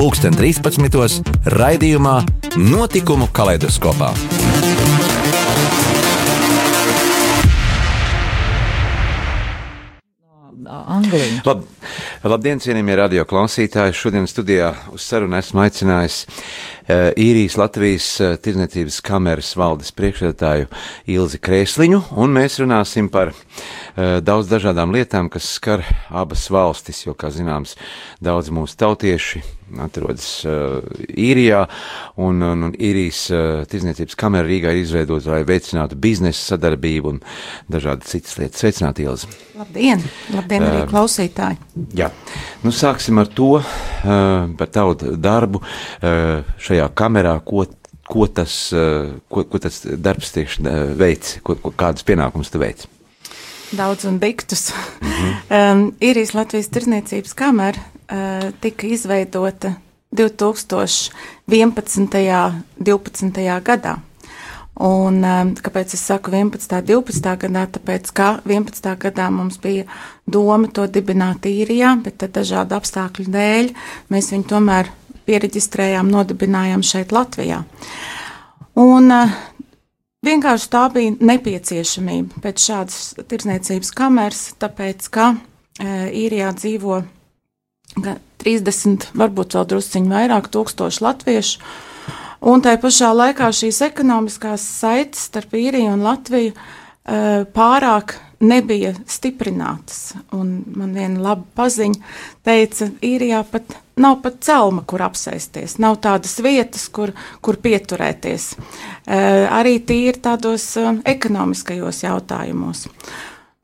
pulksten 13. raidījumā Notikumu kaleidoskopā. Angliņu. Lab, labdien, cienījamie radio klausītāji! Šodien studijā uz sarunu esmu aicinājis uh, īrijas Latvijas uh, Tirzniecības kameras valdes priekšredētāju Ilzi Krēsliņu, un mēs runāsim par uh, daudz dažādām lietām, kas skar abas valstis, jo, kā zināms, daudz mūsu tautieši atrodas uh, īrijā, un, un, un īrijas uh, Tirzniecības kamera Rīgā ir izveidota, lai veicinātu biznesa sadarbību un dažādas citas lietas. Sveicināt, Ilzi! Labdien! Labdien arī klausītāji! Jā, nu sāksim ar to, uh, par tavu darbu uh, šajā kamerā, ko, ko, tas, uh, ko, ko tas darbs tieši veids, ko, ko, kādus pienākumus tu veic. Daudz un diktus. Mm -hmm. um, Īrijas Latvijas tirzniecības kamera uh, tika izveidota 2011. un 12. gadā. Un, um, kāpēc es saku 11. un 12. gadā? Tāpēc, ka 11. gadā mums bija doma to dibināt īrijā, bet dažādu apstākļu dēļ mēs viņu tomēr pieregistrējām, nodibinājām šeit Latvijā. Un uh, vienkārši tā bija nepieciešamība pēc šādas tirdzniecības kameras, tāpēc, ka uh, īrijā dzīvo ga- 30, varbūt vēl drusciņi vairāk tūkstoši latviešu. Un tai pašā laikā šīs ekonomiskās saites starp īriju un Latviju uh, pārāk nebija stiprinātas. Un man viena laba paziņa teica, īrijā pat nav pat celma, kur apsēsties, nav tādas vietas, kur, kur pieturēties. Uh, arī tīri tādos uh, ekonomiskajos jautājumos.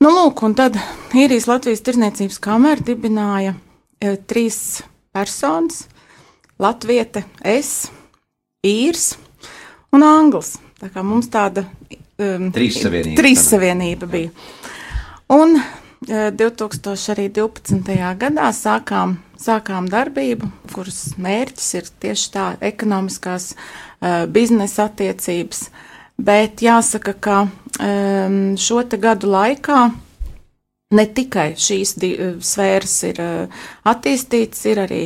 Nu, lūk, un tad īrijas Latvijas tirzniecības kamera dibināja uh, trīs personas - Latviete, es, īrs un anglis. Tā kā mums tāda um, Trīs savienība. Trīs savienība bija. Un eh, 2012. gadā sākām, sākām darbību, kuras mērķis ir tieši tā ekonomiskās uh, biznesa attiecības. Bet jāsaka, ka um, šo te gadu laikā ne tikai šīs eh, sfēras ir uh, attīstītas, ir arī,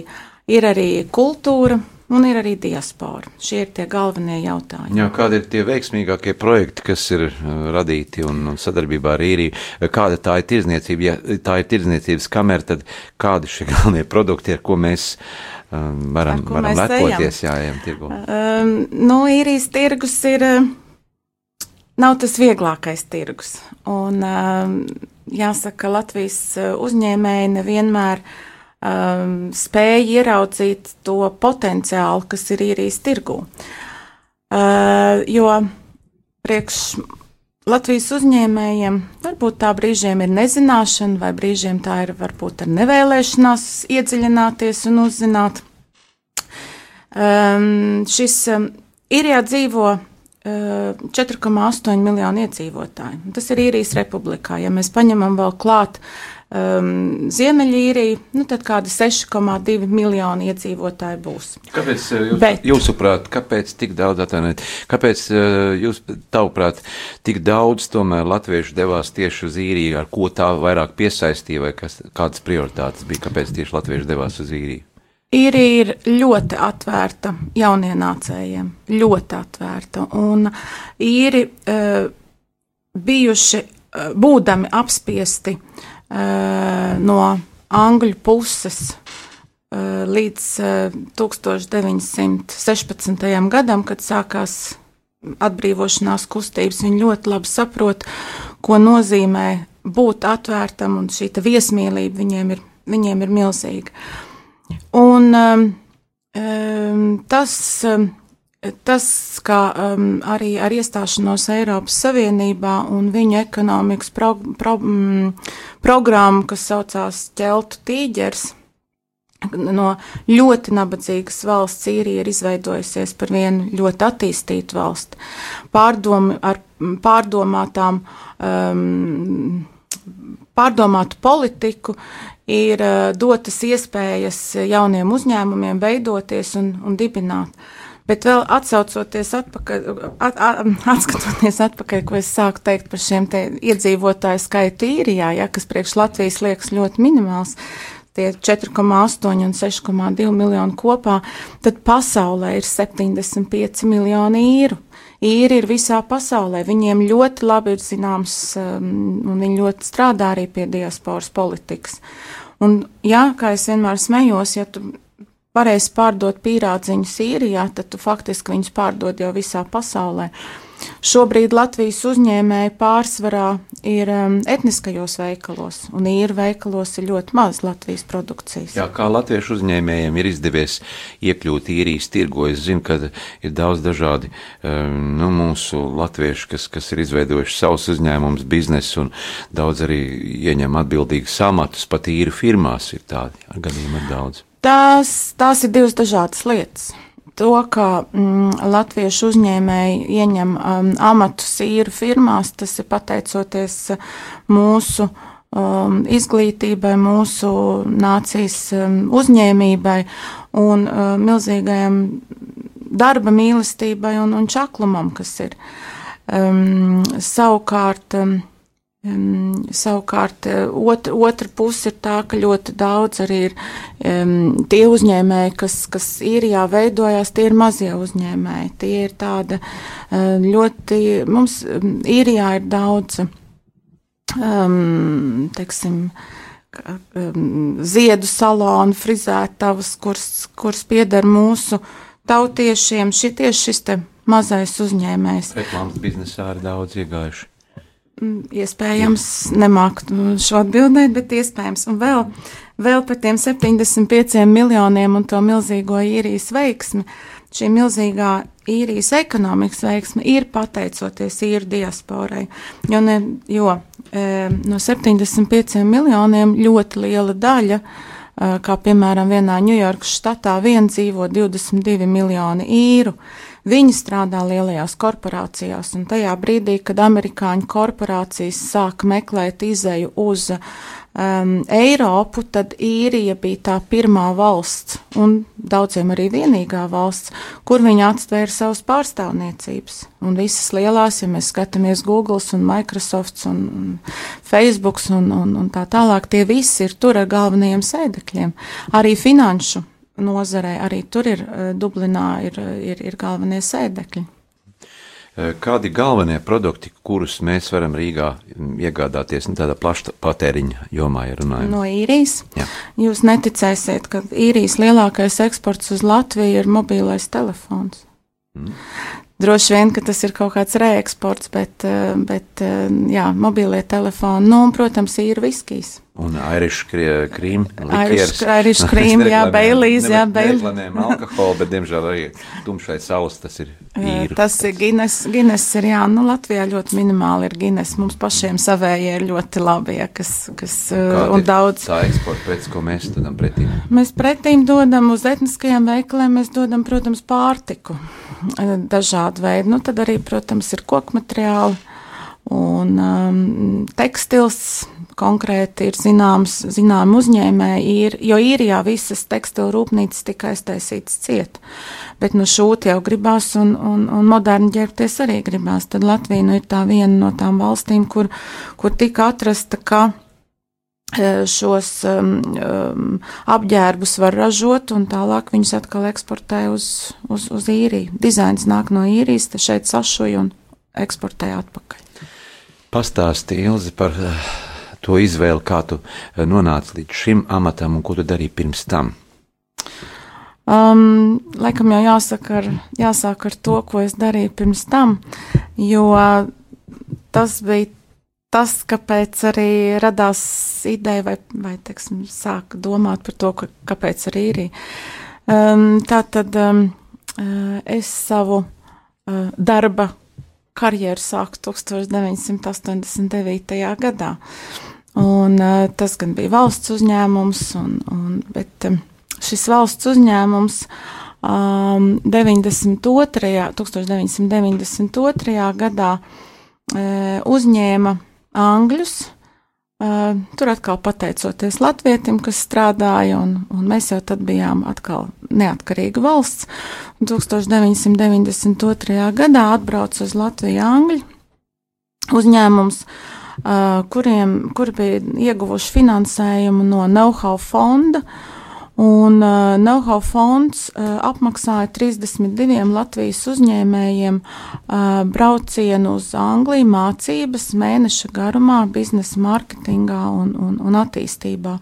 ir arī kultūra un ir arī diaspora. Šie ir tie galvenie jautājumi. Jā, kādi ir tie veiksmīgākie projekti, kas ir uh, radīti un, un sadarbībā ar īriju? Kāda tā ir tirdzniecība? Ja tā ir tirdzniecības kamera, tad kādi šie galvenie produkti, ar ko mēs um, varam, Ar ko varam mēs lepoties, jā, ejam tirgu? Um, nu, īrijas tirgus ir. uh, Nav tas vieglākais tirgus. Un, um, jāsaka, Latvijas uh, uzņēmēji nevienmēr um, spēja ieraudzīt to potenciālu, kas ir īrijas tirgū. Uh, jo priekš Latvijas uzņēmējiem varbūt tā brīžiem ir nezināšana, vai brīžiem tā ir varbūt ar nevēlēšanās iedziļināties un uzzināt. Um, šis um, īrijā dzīvo uh, 4,8 miljonu iedzīvotāju. Tas ir īrijas republikā. Ja mēs paņemam vēl klāt um, Ziemeļīriju, nu tad kādi 6,2 miljoni iedzīvotāji būs. Kāpēc, uh, jūs, Bet- jūsuprāt, kāpēc tik daudz atvainojiet? Kāpēc, uh, jūs, tavuprāt, tik daudz tomēr latviešu devās tieši uz īriju, ar ko tā vairāk piesaistīja, vai kas, kādas prioritātes bija? Kāpēc tieši latvieši devās uz īriju? Īrija ir ļoti atvērta jaunienācējiem, ļoti atvērta. Un īri uh, bijuši, uh, būdami apspiesti uh, no angļu puses uh, līdz uh, 1916. gadam, kad sākās atbrīvošanās kustības, viņi ļoti labi saprot, ko nozīmē būt atvērtam, un šī viesmīlība viņiem ir, viņiem ir milzīga. Un um, tas, um, tas, kā um, arī ar iestāšanos Eiropas Savienībā un viņu ekonomikas pro, pro, mm, programmu, kas saucās Ķeltu tīģers, no ļoti nabadzīgas valsts īrija ir izveidojusies par vienu ļoti attīstītu valsti. Pārdomi ar pārdomātām, um, pārdomātu politiku ir uh, dotas iespējas jauniem uzņēmumiem veidoties un, un dibināt. Bet vēl atsaucoties atpakaļ, at, at, atskatoties atpakaļ, ko es sāku teikt par šiem iedzīvotāju skaitu īrijā, ja, kas priekš Latvijas liekas ļoti minimāls, tie 4,8 un 6,2 miljoni kopā, tad pasaulē ir 75 miljoni īru. Īri ir visā pasaulē, viņiem ļoti labi ir zināms, um, un viņi ļoti strādā arī pie diasporas politikas. Un, jā, kā es vienmēr smējos, ja tu varēsi pārdot pīrādziņus Sīrijā, tad tu faktiski viņus pārdod jau visā pasaulē. Šobrīd Latvijas uzņēmēji pārsvarā ir um, etniskajos veikalos, un īra veikalos ir ļoti maz Latvijas produkcijas. Jā, kā latviešu uzņēmējiem ir izdevies iekļūt īrijas tirgo, es zinu, ka ir daudz dažādi um, nu, mūsu latvieši, kas, kas ir izveidojuši savus uzņēmumus, biznesu, un daudz arī ieņem atbildīgus amatus, pat īru firmās ir tādi gadījumi ir daudz. Tās, tās ir divas dažādas lietas. To, ka mm, latviešu uzņēmēji ieņem um, amatu sīru firmās, tas ir pateicoties mūsu um, izglītībai, mūsu nācijas um, uzņēmībai un um, milzīgajam darba mīlestībai un, un čaklumam, kas ir. Um, savukārt, um, Um, savukārt, eh, otra, otra puse ir tā, ka ļoti daudz arī ir um, tie uzņēmēji, kas, kas īrijā veidojās, tie ir mazie uzņēmēji. Tie ir tāda uh, ļoti, mums īrijā ir daudz, um, teiksim, um, ziedu salonu, frizētavas, kuras, kuras pieder mūsu tautiešiem. Šie tieši šis te mazais uzņēmējs. Reklāmas biznesā ir daudz iegājuši. Mm, iespējams, nemāku šo atbildēt, bet iespējams. Un vēl, vēl par tiem 75 miljoniem un to milzīgo īrijas veiksmi. Šī milzīgā īrijas ekonomikas veiksme ir pateicoties īru diasporai. Jo, ne, jo e, no 75 miljoniem ļoti liela daļa, e, kā piemēram vienā Ņujorkas štatā, vien dzīvo 22 miljoni īru. E, Viņi strādā lielajās korporācijās, un tajā brīdī, kad amerikāņu korporācijas sāk meklēt izēju uz um, Eiropu, tad īrija bija tā pirmā valsts, un daudziem arī vienīgā valsts, kur viņi atstvēra savas pārstāvniecības. Un visas lielās, ja mēs skatāmies Google, un Microsoft, un, un Facebook, un, un, un tā tālāk, tie visi ir tur ar galvenajiem sēdekļiem. Arī finanšu nozarē. Arī tur ir eh, Dublinā ir, ir, ir galvenie sēdekļi. Eh, kādi galvenie produkti, kurus mēs varam Rīgā mm, iegādāties nu, tādā plaša patēriņa jomā, ja runājam? No īrijas. Jā. Jūs neticēsiet, ka īrijas lielākais eksports uz Latviju ir mobilais telefons. Mm. Droši vien, ka tas ir kaut kāds reeksports, bet, eh, bet jā, mobilie telefoni, nu, un, protams, ir viskijs. Un Irish cream. Irish cream, jā, Baileys, jā, Baileys. Nereklamējam alkoholu, bet, diemžēl, arī tumšai saules tas ir īri. Tas ir Guinness, Guinness ir, jā, nu, Latvijā ļoti minimāli ir Guinness. Mums pašiem savējie ir ļoti labi, ja, kas, kas, Kāda un daudz. Tā eksporta pēc, ko mēs dodam pretīm? Mēs pretīm dodam uz etniskajiem veikaliem, mēs dodam, protams, pārtiku dažādu veidu. Nu, tad arī, protams, ir kokmateriāli un um, tekstils konkrēti ir zināms, zinām uzņēmēji, ir, jo īrijā visas tekstilu rūpnīcas tika aiztaisītas ciet. Bet nu šūt jau gribās un, un, un moderni ģērbties arī gribās. Tad Latvija nu ir tā viena no tām valstīm, kur, kur tika atrasta, ka e, šos um, um, apģērbus var ražot un tālāk viņus atkal eksportē uz, uz, uz īriju. Dizains nāk no īrijas, te šeit sašuja un eksportē atpakaļ. Pastāsti, Ilzi, par to izvēli, kā tu eh, nonāci līdz šim amatam un ko tu darīji pirms tam? Um, laikam jau jāsaka ar, jāsāk ar to, ko es darīju pirms tam, jo tas bija tas, kāpēc arī radās ideja vai, vai teiksim, sāka domāt par to, ka, kāpēc arī ir. Um, tā tad um, uh, es savu uh, darba karjeru sāku 1989. gadā. Un, uh, tas gan bija valsts uzņēmums, un, un, bet um, šis valsts uzņēmums um, 92. 1992. gadā uh, uzņēma angļus. Uh, tur atkal pateicoties Latvijam, kas strādāja, un, un mēs jau tad bijām atkal neatkarīga valsts. Un 1992. gadā atbrauca uz Latviju angļu uzņēmums, uh, kuriem, kuri bija ieguvuši finansējumu no Know-how fonda. Un uh, Know-how fonds uh, apmaksāja 32 Latvijas uzņēmējiem uh, braucienu uz Angliju mācības mēneša garumā, biznesa mārketingā un, un, un attīstībā.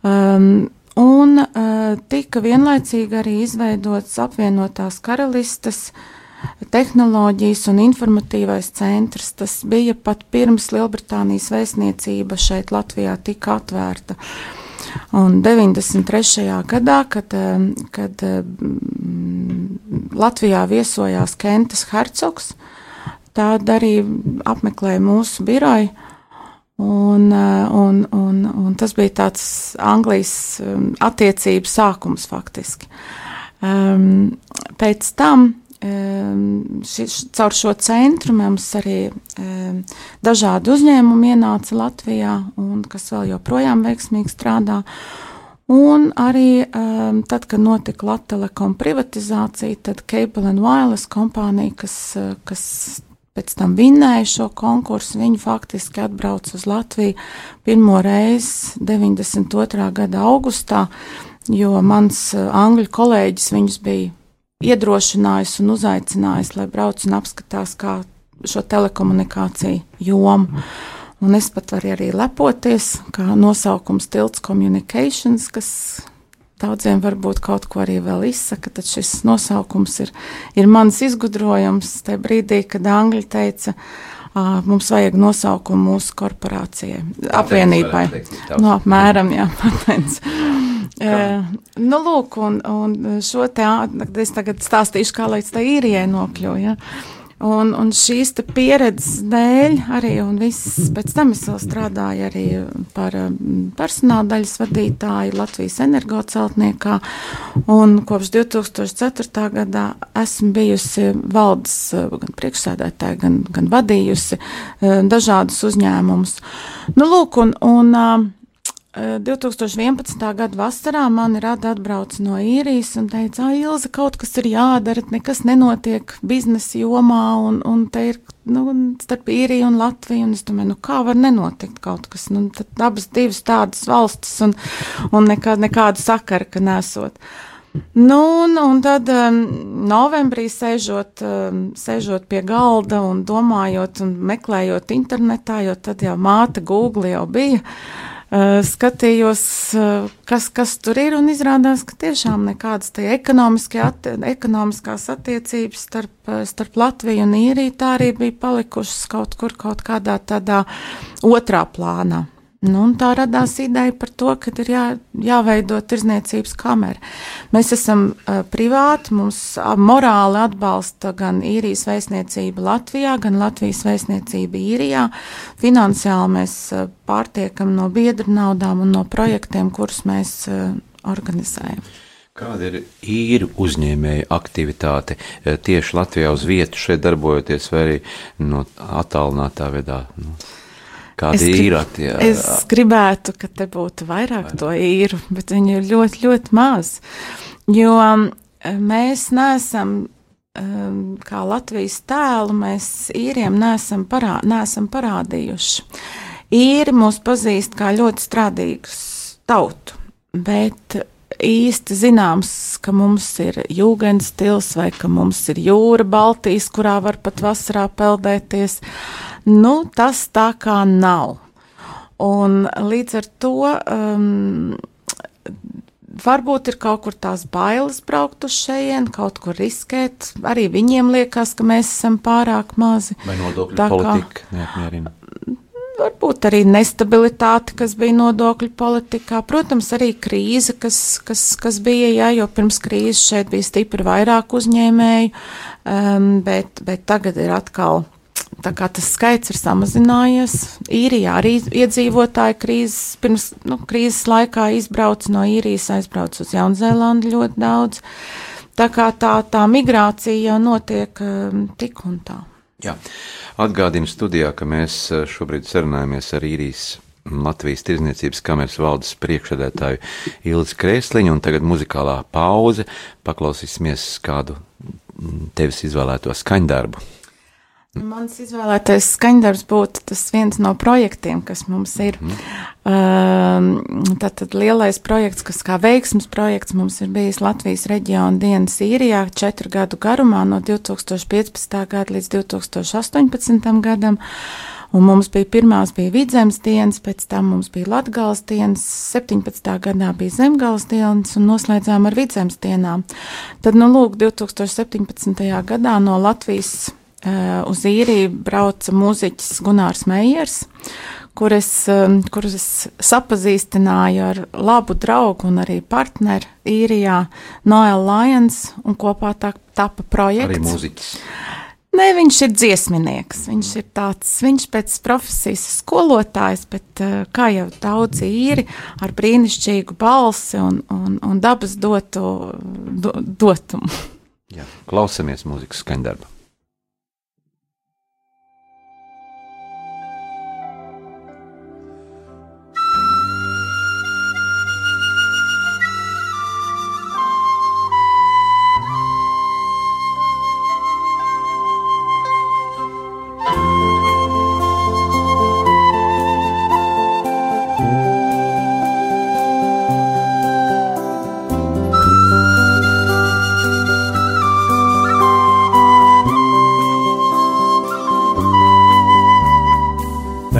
Um, un uh, tika vienlaicīgi arī izveidots apvienotās karalistes uh, tehnoloģijas un informatīvais centrs. Tas bija pat pirms Lielbritānijas vēstniecība šeit Latvijā tika atvērta. Un 93. gadā, kad, eh, kad mm, Latvijā viesojās Kentas Hercogs, tad arī apmeklēja mūsu biroju. Un, eh, un, un, un tas bija tāds Anglijas attiecību sākums faktiski. Um, pēc tam šis, caur šo centru mums arī dažādi uzņēmumi ienāca Latvijā, un kas vēl joprojām veiksmīgi strādā. Un arī tad, kad notika Latvijas privatizācija, tad Cable and Wireless kompānija, kas, kas pēc tam vinnēja šo konkursu, viņi faktiski atbrauca uz Latviju pirmo reizi 92. gada augustā, jo mans angļu kolēģis viņus bija iedrošinājis un uzaicinājis, lai brauc un apskatās kā šo telekomunikāciju jomu. Un es pat varu arī lepoties, kā nosaukums Tilts Communications, kas daudziem varbūt kaut ko arī vēl izsaka, tad šis nosaukums ir, ir mans izgudrojums tajā brīdī, kad Angļi teica, uh, mums vajag nosaukumu mūsu korporācijai, apvienībai. No, nu, apmēram, jā, patents. Uh, nu, lūk, un, un šo te es tagad stāstīšu, kā līdz tā īrijai nokļuva. Ja? Un, un šīs pieredzes dēļ arī, un viss pēc tam es vēl strādāju arī par personāla daļas vadītāju Latvijas energoceltniekā, un kopš 2004. gadā esmu bijusi valdes gan priekšsēdētāja, gan, gan vadījusi dažādus uzņēmumus. Nu, lūk, un, un 2011. gada vasarā mani rada atbrauc no īrijas un teica, ah, Ilza, kaut kas ir jādara, nekas nenotiek biznesa jomā, un, un te ir, nu, starp īriju un Latviju, un es domāju, nu, kā var nenotikt kaut kas, nu, tad abas divas tādas valstis, un, un nekā, nekāda sakara, ka nesot. Nu, un, un tad um, novembrī sēžot, um, sēžot pie galda un domājot un meklējot internetā, jo tad jau māte Google jau bija, skatījos, uh, kas, kas tur ir, un izrādās, ka tiešām nekādas atti ekonomiskās attiecības starp, uh, starp Latviju un Īriju tā arī bija palikušas kaut kur, kaut kādā tādā otrā plānā. Nu, tā radās ideja par to, ka ir jā, jāveido tirzniecības kamera. Mēs esam uh, privāti, mums uh, morāli atbalsta gan īrijas vēstniecība Latvijā, gan Latvijas vēstniecība īrijā. Finansiāli mēs uh, pārtiekam no biedru naudām un no projektiem, kurus mēs uh, organizējam. Kāda ir īru uzņēmēja aktivitāte tieši Latvijā uz vietu šeit darbojoties vai arī no attālinātā veidā? Nu? Kāda ir īra? Jā. Es gribētu, ka te būtu vairāk to īru, bet viņi ir ļoti, ļoti maz. Jo um, mēs neesam, um, kā Latvijas tēlu, mēs īriem neesam, parā, neesam parādījuši. Īri mūs pazīst kā ļoti strādīgus tautu, bet īsti zināms, ka mums ir jūgens stils vai ka mums ir jūra Baltijas, kurā var pat vasarā peldēties. Uh, Nu, tas tā kā nav. Un līdz ar to um, varbūt ir kaut kur tās bailes braukt uz šejien, kaut kur riskēt. Arī viņiem liekas, ka mēs esam pārāk mazi. Vai nodokļu tā politika kā, neapmierina? Varbūt arī nestabilitāte, kas bija nodokļu politikā. Protams, arī krīze, kas, kas, kas bija, jā, jo pirms krīzes šeit bija stipri vairāk uzņēmēju, um, bet, bet tagad ir atkal tā kā tas skaits ir samazinājies. Īrijā arī iedzīvotāji krīzes, pirms nu, krīzes laikā izbrauca no īrijas, aizbrauca uz Jaunzēlandi ļoti daudz. Tā kā tā, tā migrācija jau notiek um, tik un tā. Jā. Atgādinu studijā, ka mēs uh, šobrīd sarunājamies ar īrijas Latvijas Tirzniecības kameras valdes priekšsēdētāju Ilzi Krēsliņu, un tagad muzikālā pauze. Paklausīsimies kādu tevis izvēlēto skaņdarbu. Mans izvēlētais skaņdarbs būtu tas viens no projektiem, kas mums ir. Mm. Tātad lielais projekts, kas kā veiksmes projekts mums ir bijis Latvijas reģiona dienas īrijā četru gadu garumā no 2015. gada līdz 2018. gadam. Un mums bija pirmās bija vidzemes dienas, pēc tam mums bija latgales dienas, 17. gadā bija zemgales dienas un noslēdzām ar vidzemes dienām. Tad, nu, lūk, 2017. gadā no Latvijas uh, uz īriju brauca mūziķis Gunārs Meijers, kur es, um, kur es sapazīstināju ar labu draugu un arī partneri īrijā Noel Lions, un kopā tā tapa projekts. Arī mūziķis. Nē, viņš ir dziesminieks. Viņš ir tāds, viņš pēc profesijas skolotājs, bet eh, kā jau daudz īri ar brīnišķīgu balsi un, un, un dabas dotu, do, dotumu. Jā, klausamies mūzikas skaņdarbu.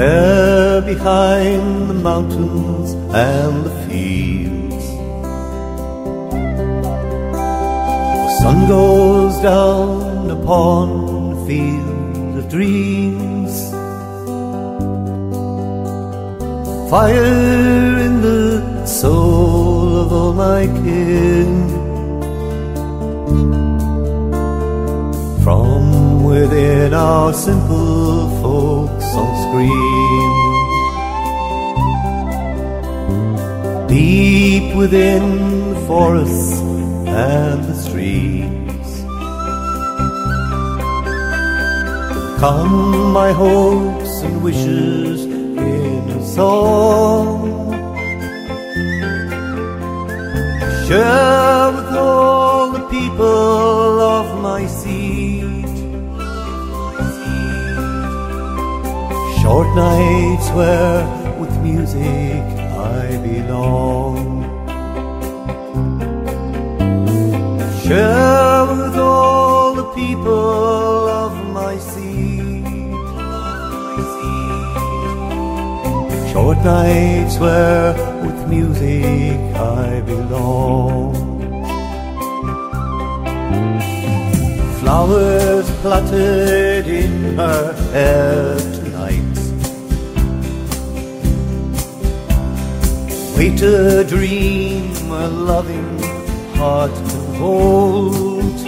Behind the mountains and the fields. The sun goes down upon the field of dreams. Fire in the soul of all my kin. From within our simple folks all scream. deep within the forests and the streams. Come my hopes and wishes in a song. Share with all the people Short nights where with music I belong. Share with all the people of my seed. Short nights where with music I belong. Flowers plotted in her hair A dream a loving heart can hold.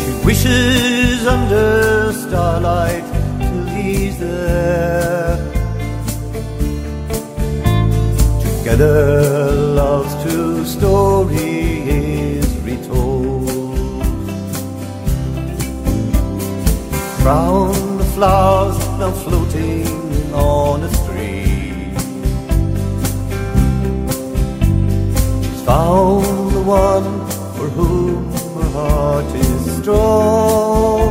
She wishes under starlight till he's there. Together love's true story is retold. Brown the flowers now floating on a found the one for whom her heart is strong.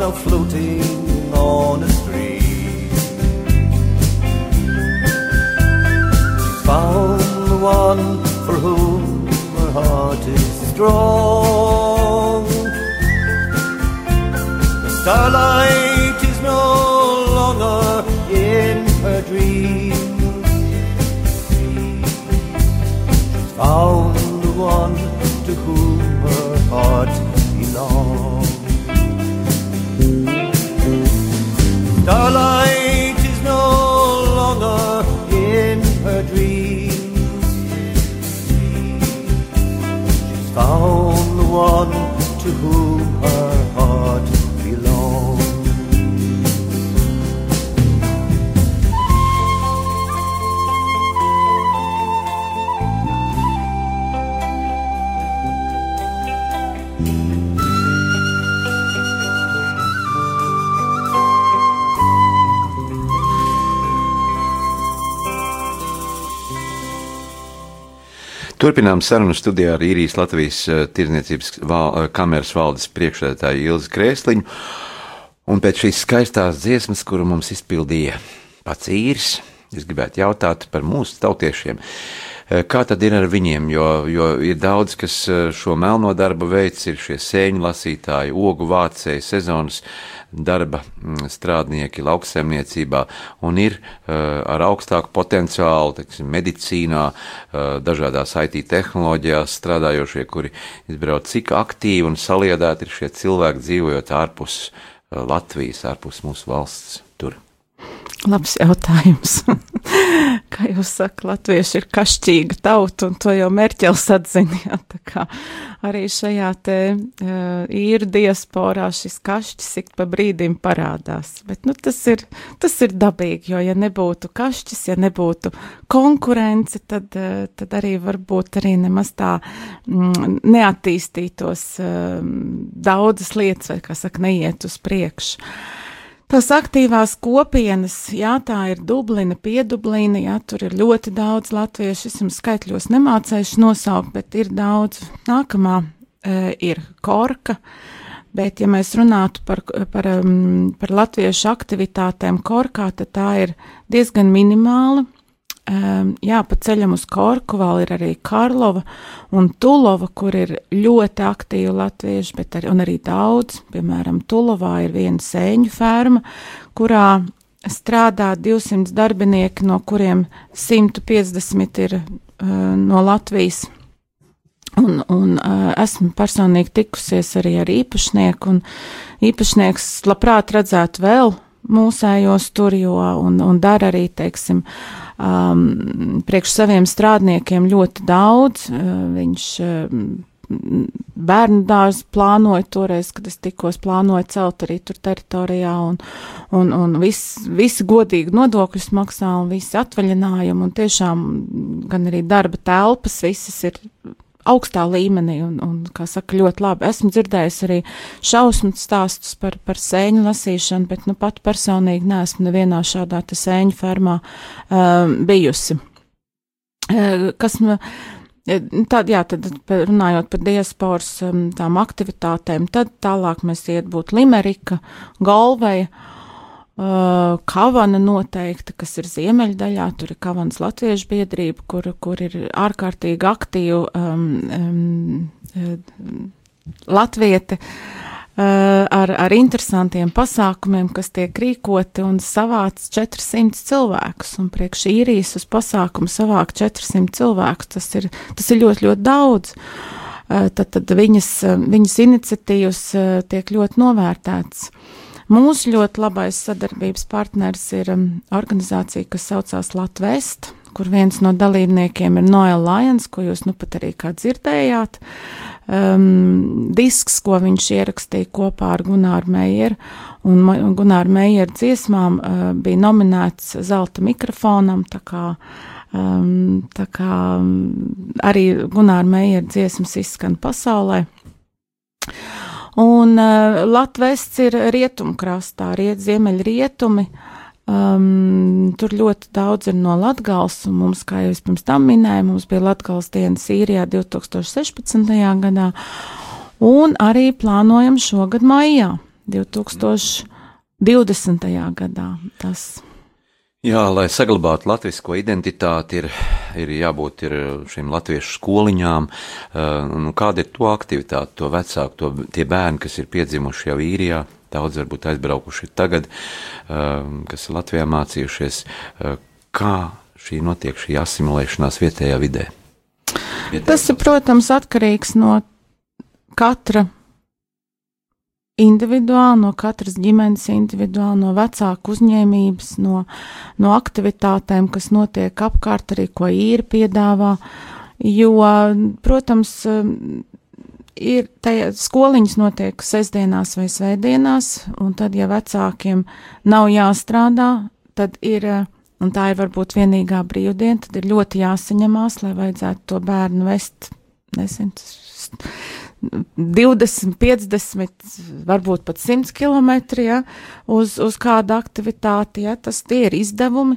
Now floating on a stream. She's found the one for whom her heart is strong. The starlight is no longer in her dreams. She's found the one to whom Starlight is no longer in her dreams. She's found the one to whom her Turpinām sarunu studijā ar īrijas Latvijas eh, tirdzniecības val, eh, kameras valdes priekšsēdētāju Ilzi Krēsliņu. Un pēc šīs skaistās dziesmas, kuru mums izpildīja pats īris, es gribētu jautāt par mūsu tautiešiem. Eh, Kā tad ir ar viņiem? Jo, jo ir daudz, kas šo melno darbu veids, ir šie sēņu lasītāji, ogu vācēji, sezonas darba mm, strādnieki lauksaimniecībā un ir uh, ar augstāku potenciālu, teiksim, medicīnā, uh, dažādās IT tehnoloģijās strādājošie, kuri izbrauc, cik aktīvi un saliedēti ir šie cilvēki dzīvojot ārpus uh, Latvijas, ārpus mūsu valsts tur. Labs jautājums. Kā jūs sakat, latvieši ir kašķīga tauta, un to jau Merķels kā arī šajā te uh, īru diasporā šis kašķis ik pa brīdim parādās. Bet, nu, tas ir, tas ir dabīgi, jo ja nebūtu kašķis, ja nebūtu konkurence, tad, uh, tad arī varbūt arī nemaz tā mm, neattīstītos uh, daudzas lietas, vai, kā saka, neiet uz priekšu. Tās aktīvās kopienas, jā, tā ir Dublina, Piedublina, jā, tur ir ļoti daudz latviešu, es jums skaitļos nemācēšu nosaukt, bet ir daudz. Nākamā e, ir Korka, bet ja mēs runātu par, par, um, par latviešu aktivitātēm Korkā, tad tā ir diezgan minimāla. Um, jā, pa ceļam uz Korku vēl ir arī Karlova un Tulova, kur ir ļoti aktīvi latvieši, bet arī, arī daudz. Piemēram, Tulovā ir viena sēņu ferma, kurā strādā 200 darbinieki, no kuriem 150 ir uh, no Latvijas. Un, un uh, esmu personīgi tikusies arī ar īpašnieku, un īpašnieks labprāt redzētu vēl mūsējos tur, jo un, un dara arī, teiksim, um, priekš saviem strādniekiem ļoti daudz. Uh, viņš uh, bērnu dārzu plānoja toreiz, kad es tikos plānoju celt arī tur teritorijā, un, un, un viss, visi godīgi nodokļus maksā, un visi atvaļinājumi, un tiešām gan arī darba telpas, visas ir augstā līmenī, un, un, kā saka, ļoti labi. Esmu dzirdējis arī šausmu stāstus par, par sēņu lasīšanu, bet nu pat personīgi neesmu nevienā šādā te sēņu fermā um, bijusi. Uh, kas man. Tad, jā, tad runājot par diasporas um, tām aktivitātēm, tad tālāk mēs iet būt Limerika, Galveja, Uh, Kavana noteikti, kas ir ziemeļdaļā, tur ir Kavanas latviešu biedrība, kur, kur ir ārkārtīgi aktīva um, um, latvieti uh, ar, ar interesantiem pasākumiem, kas tiek rīkoti un savāc 400 cilvēkus. Un priekš īrijas uz pasākumu savākt 400 cilvēkus, tas ir, tas ir ļoti, ļoti daudz. Uh, tad, tad viņas, viņas iniciatīvas uh, tiek ļoti novērtētas. Mūsu ļoti labais sadarbības partners ir um, organizācija, kas saucās Latvest, kur viens no dalībniekiem ir Noel Lions, ko jūs nu pat arī kā dzirdējāt. Um, disks, ko viņš ierakstīja kopā ar Gunāru Meijeru, un Gunāru Meijeru dziesmām uh, bija nominēts zelta mikrofonam, tā kā Um, tā kā um, arī Gunāra Meijera dziesmas izskan pasaulē. Un uh, Latvijas ir rietumkrastā, riet, ziemeļrietumi. Um, tur ļoti daudz ir no Latvijas, un mums, kā jau es pirms tam minēju, mums bija Latvijas diena Sīrijā 2016. gadā, un arī plānojam šogad maijā. 2020. gadā. Tas. Jā, lai saglabātu latviešu identitāti, ir, ir jābūt ir šīm latviešu skoliņām. Uh, nu, kāda ir to aktivitāte, to vecāku, to, tie bērni, kas ir piedzimuši jau īrijā, daudz varbūt aizbraukuši tagad, uh, kas ir Latvijā mācījušies. Uh, kā šī notiek, šī asimilēšanās vietējā vidē? Vietējā Tas ir, protams, atkarīgs no katra individuāli, no katras ģimenes individuāli, no vecāku uzņēmības, no, no aktivitātēm, kas notiek apkārt, arī ko īri piedāvā. Jo, protams, ir tajā skoliņas notiek sestdienās vai svētdienās, un tad, ja vecākiem nav jāstrādā, tad ir, un tā ir varbūt vienīgā brīvdiena, tad ir ļoti jāsaņemās, lai vajadzētu to bērnu vest, nezinu, 20, 50, varbūt pat 100 km ja, uz, uz kādu aktivitāti. Ja, tas tie ir izdevumi.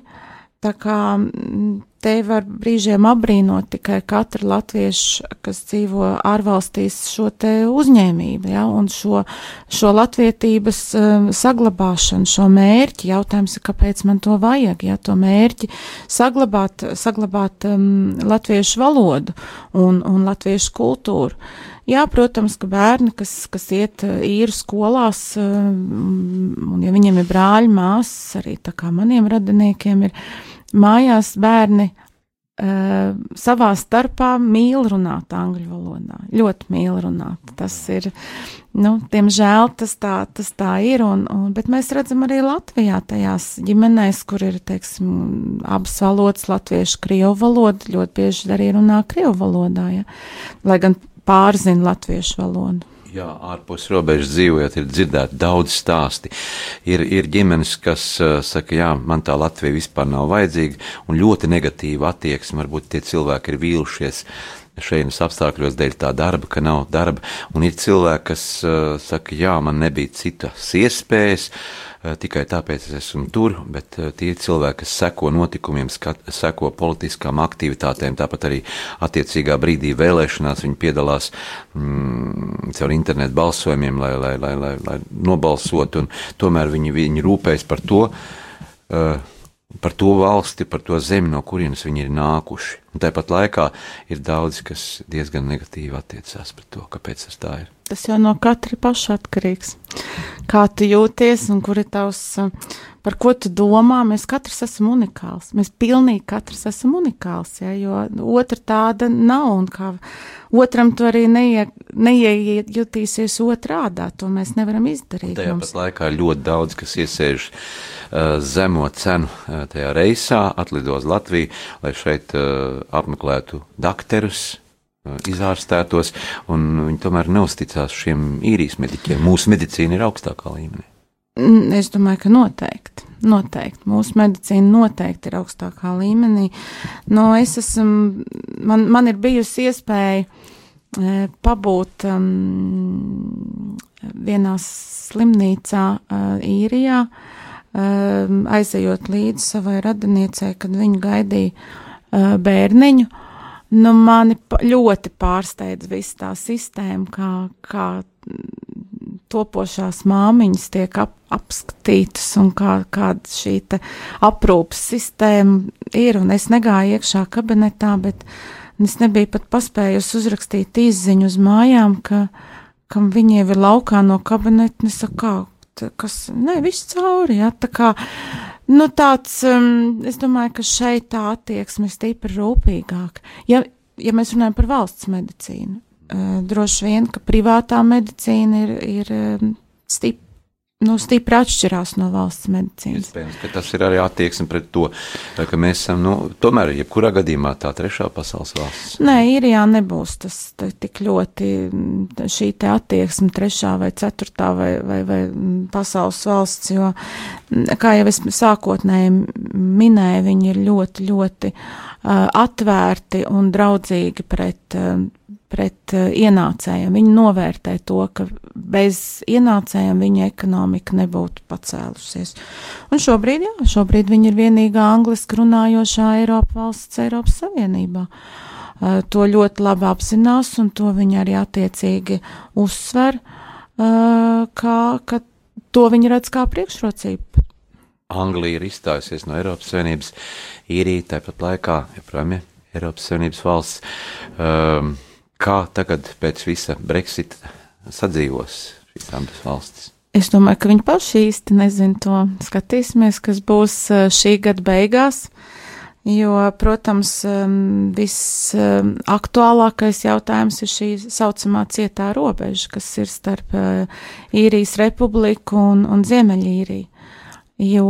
Tā kā mm, te var brīžiem apbrīnot tikai katru latviešu, kas dzīvo ārvalstīs, šo te uzņēmību, ja, un šo, šo latvietības um, saglabāšanu, šo mērķi. Jautājums ir, kāpēc man to vajag, ja to mērķi saglabāt, saglabāt um, latviešu valodu un, un latviešu kultūru. Jā, protams, ka bērni, kas, kas iet īru skolās, um, un ja viņiem ir brāļi, māsas, arī tā kā maniem radiniekiem ir mājās bērni uh, savā starpā mīl runāt angļu valodā. Ļoti mīl runāt. Tas ir, nu, diemžēl tas tā, tas tā ir, un, un, bet mēs redzam arī Latvijā tajās ģimenēs, kur ir, teiksim, abas valodas, latviešu, krievu valoda, ļoti bieži arī runā krievu valodā, ja? lai gan pārzina latviešu valodu. Jā, ārpus robežas dzīvojot, ir dzirdēti daudz stāsti. Ir, ir ģimenes, kas uh, saka, jā, man tā Latvija vispār nav vajadzīga, un ļoti negatīva attieksme. Varbūt tie cilvēki ir vīlušies šajienas apstākļos dēļ tā darba, ka nav darba, un ir cilvēki, kas uh, saka, jā, man nebija citas iespējas. Uh, tikai tāpēc es esmu tur, bet eh, tie cilvēki, kas seko notikumiem, skat, seko politiskām aktivitātēm, tāpat arī attiecīgā brīdī vēlēšanās, viņi piedalās mm, caur internetu balsojumiem, lai, lai, lai, lai, lai nobalsotu, un tomēr viņi, viņi rūpējas par to, uh, par to valsti, par to zemi, no kurienes viņi ir nākuši. Un tāpat laikā ir daudz, kas diezgan negatīvi attiecās pret to, kāpēc tas tā ir. Tas jau no katra paša atkarīgs. Kā tu jūties un kur ir tavs, par ko tu domā, mēs katrs esam unikāls. Mēs pilnīgi katrs esam unikāls, ja, jo otra tāda nav un kā otram tu arī neie, neiejutīsies otrādā, to mēs nevaram izdarīt. Tajā pat laikā ļoti daudz, kas iesēž uh, zemo cenu uh, tajā reisā, atlido uz Latviju, lai šeit uh, apmeklētu dakterus, izārstētos, un viņi tomēr neusticās šiem īrijas mediķiem. Mūsu medicīna ir augstākā līmenī. Es domāju, ka noteikti. Noteikti. Mūsu medicīna noteikti ir augstākā līmenī. No, es esmu, man, man ir bijusi iespēja pabūt um, vienā slimnīcā uh, īrijā, uh, aizejot līdzi savai radiniecei, kad viņa gaidīja uh, bērniņu. Nu, mani ļoti pārsteidz viss tā sistēma, kā, kā topošās māmiņas tiek ap, apskatītas un kā, kāda šī aprūpas sistēma ir. Un es negāju iekšā kabinetā, bet es nebiju pat paspējusi uzrakstīt izziņu uz mājām, ka, ka viņi jau ir laukā no kabineta. Es saku, kā, kas, ne, viss cauri, jā, tā kā. Nu, tāds, um, es domāju, ka šeit tā attieksme ir stipri rūpīgāka. Ja, ja mēs runājam par valsts medicīnu, Eh, droši vien, ka privātā medicīna ir, ir eh, stipra. Nu, stipri atšķirās no valsts medicīnas. Iespējams, ka tas ir arī attieksme pret to, eh, ka mēs esam, nu, tomēr, jebkurā gadījumā tā trešā pasaules valsts. Nē, īrijā nebūs tas tik ļoti mm, šī te attieksme trešā vai ceturtā vai, vai, vai mm, pasaules valsts, jo, mm, kā jau es sākotnēji minēju, viņi ir ļoti, ļoti uh, atvērti un draudzīgi pret uh, pret uh, ienācējiem. Viņi novērtē to, ka bez ienācējiem viņa ekonomika nebūtu pacēlusies. Un šobrīd, jā, šobrīd viņa ir vienīgā angliski runājošā Eiropa valsts Eiropas Savienībā. Uh, to ļoti labi apzinās, un to viņa arī attiecīgi uzsver, uh, kā, ka to viņi redz kā priekšrocību. Anglija ir izstājusies no Eiropas Savienības, īrija tāpat laikā joprojām ir Eiropas Savienības valsts. Um, kā tagad pēc visa Brexita sadzīvos šīs abas valstis? Es domāju, ka viņi paši īsti nezina to. Skatīsimies, kas būs uh, šī gada beigās. Jo, protams, um, visaktuālākais jautājums ir šī saucamā cietā robeža, kas ir starp uh, īrijas republiku un, un Ziemeļīriju. Jo,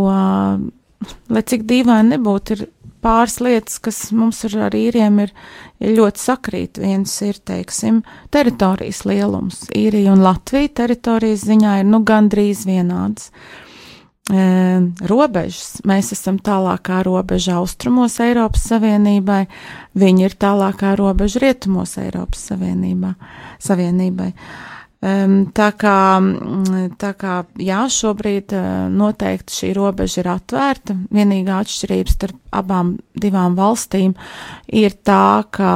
lai cik dīvaini nebūtu, ir pāris lietas, kas mums ar, ar īriem ir, ir ļoti sakrīt. Viens ir, teiksim, teritorijas lielums. Īrija un Latvija teritorijas ziņā ir nu gandrīz vienādas. E, robežas. Mēs esam tālākā robeža austrumos Eiropas Savienībai, viņi ir tālākā robeža rietumos Eiropas Savienībā, Savienībai. Tā kā, tā kā jā, šobrīd noteikti šī robeža ir atvērta. Vienīgā atšķirība starp abām divām valstīm ir tā, ka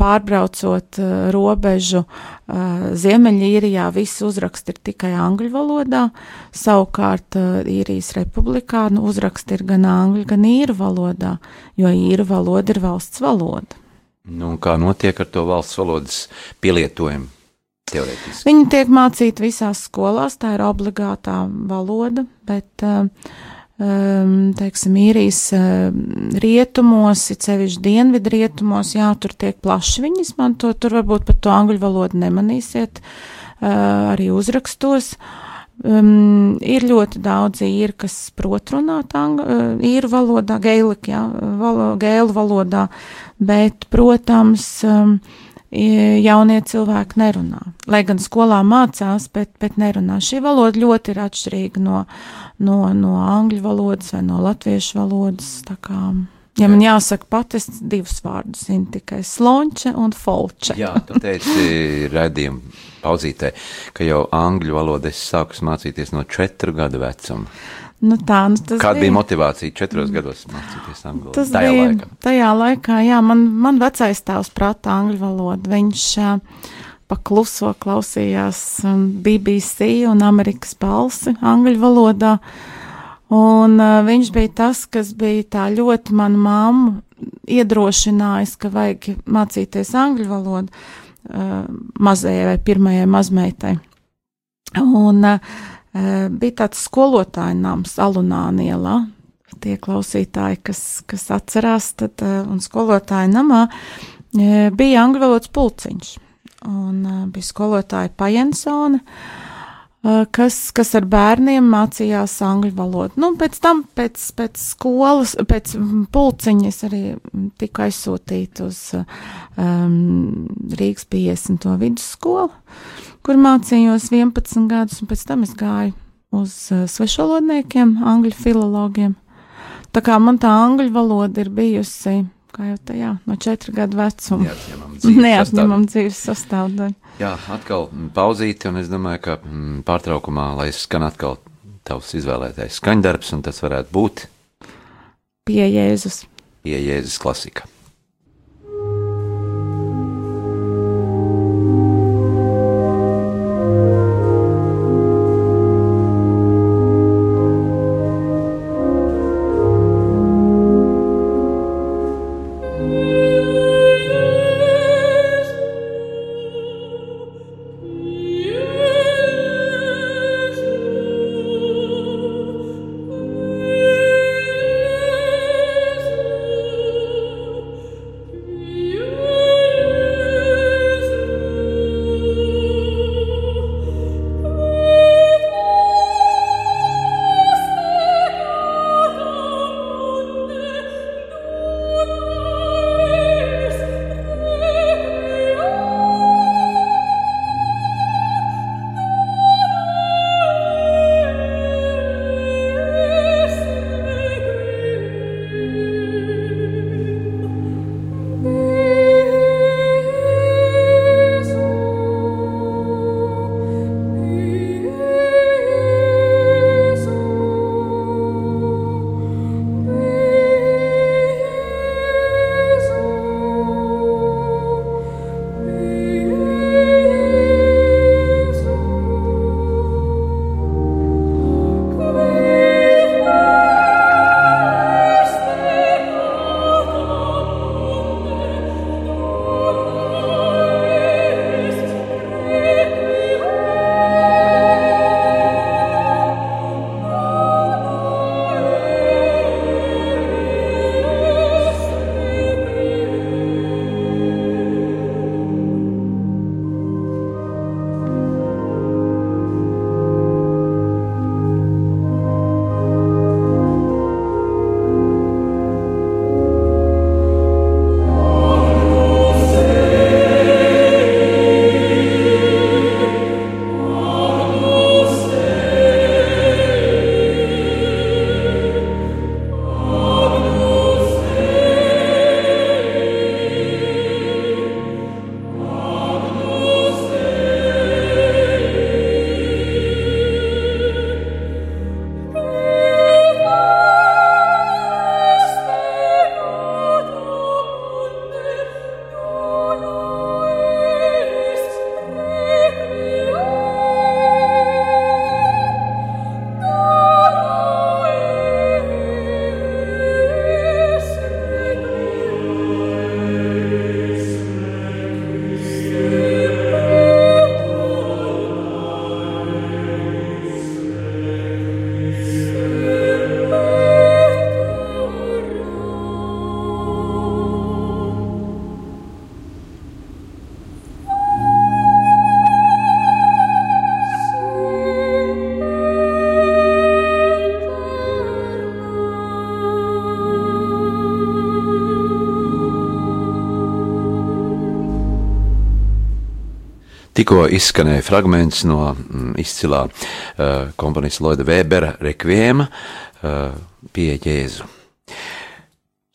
pārbraucot robežu Ziemeļīrijā visi uzraksti ir tikai angļu valodā, savukārt īrijas republikā nu, uzraksti ir gan angļu, gan īru valodā, jo īru valoda ir valsts valoda. Nu, kā notiek ar to valsts valodas pielietojumu? Teorētiski. Viņi tiek mācīti visās skolās, tā ir obligātā valoda, bet, um, teiksim, īrijas rietumos, it sevišķi dienvidu rietumos, jā, tur tiek plaši viņi izmanto, tur varbūt par to angļu valodu nemanīsiet uh, arī uzrakstos. Um, ir ļoti daudz īri, kas prot runāt uh, īru valodā, gēlik, jā, valo, gēlu valodā, bet, protams, um, jaunie cilvēki nerunā. Lai gan skolā mācās, bet, bet nerunā. Šī valoda ļoti ir atšķirīga no, no, no angļu valodas vai no latviešu valodas. Ja man jāsaka pat, es divus vārdus zinu tikai slonče un folče. Jā, tu teici redzējumu pauzītē, ka jau angļu valodu es sāku mācīties no četru gadu vecuma. Nu tā, nu Kāda bija, bija motivācija četros gados mācīties angļu valodu? Tajā bija laikā. tajā laikā, jā, man, man vecais tēvs prātā angļu valodu. Viņš uh, pakluso klausījās BBC un Amerikas balsi angļu valodā. Un uh, viņš bija tas, kas bija tā ļoti manu mammu iedrošinājis, ka vajag mācīties angļu valodu uh, mazajai vai pirmajai mazmeitai. Un uh, bija tāds skolotāja nams Alunānielā. Tie klausītāji, kas, kas atcerās, tad, un skolotāja namā bija angļu valodas pulciņš. Un bija skolotāja Pajensone, kas, kas ar bērniem mācījās angļu valodu. Nu, pēc tam, pēc, pēc skolas, pēc pulciņas arī tika aizsūtīta uz um, Rīgas 50. vidusskolu kur mācījos 11 gadus, un pēc tam es gāju uz uh, svešvalodniekiem, angļu filologiem. Tā kā man tā angļu valoda ir bijusi, kā jau tajā, no 4 gadu vecuma. Neatņemam dzīves sastāvdaļa. Jā, atkal pauzīti, un es domāju, ka mm, pārtraukumā, lai skan atkal tavs izvēlētais skaņdarbs, un tas varētu būt pie Jēzus. Pie Jēzus klasika. Tikko izskanēja fragments no mm, izcilā uh, komponista Lloyda Webera rekviema uh, pie Jēzu.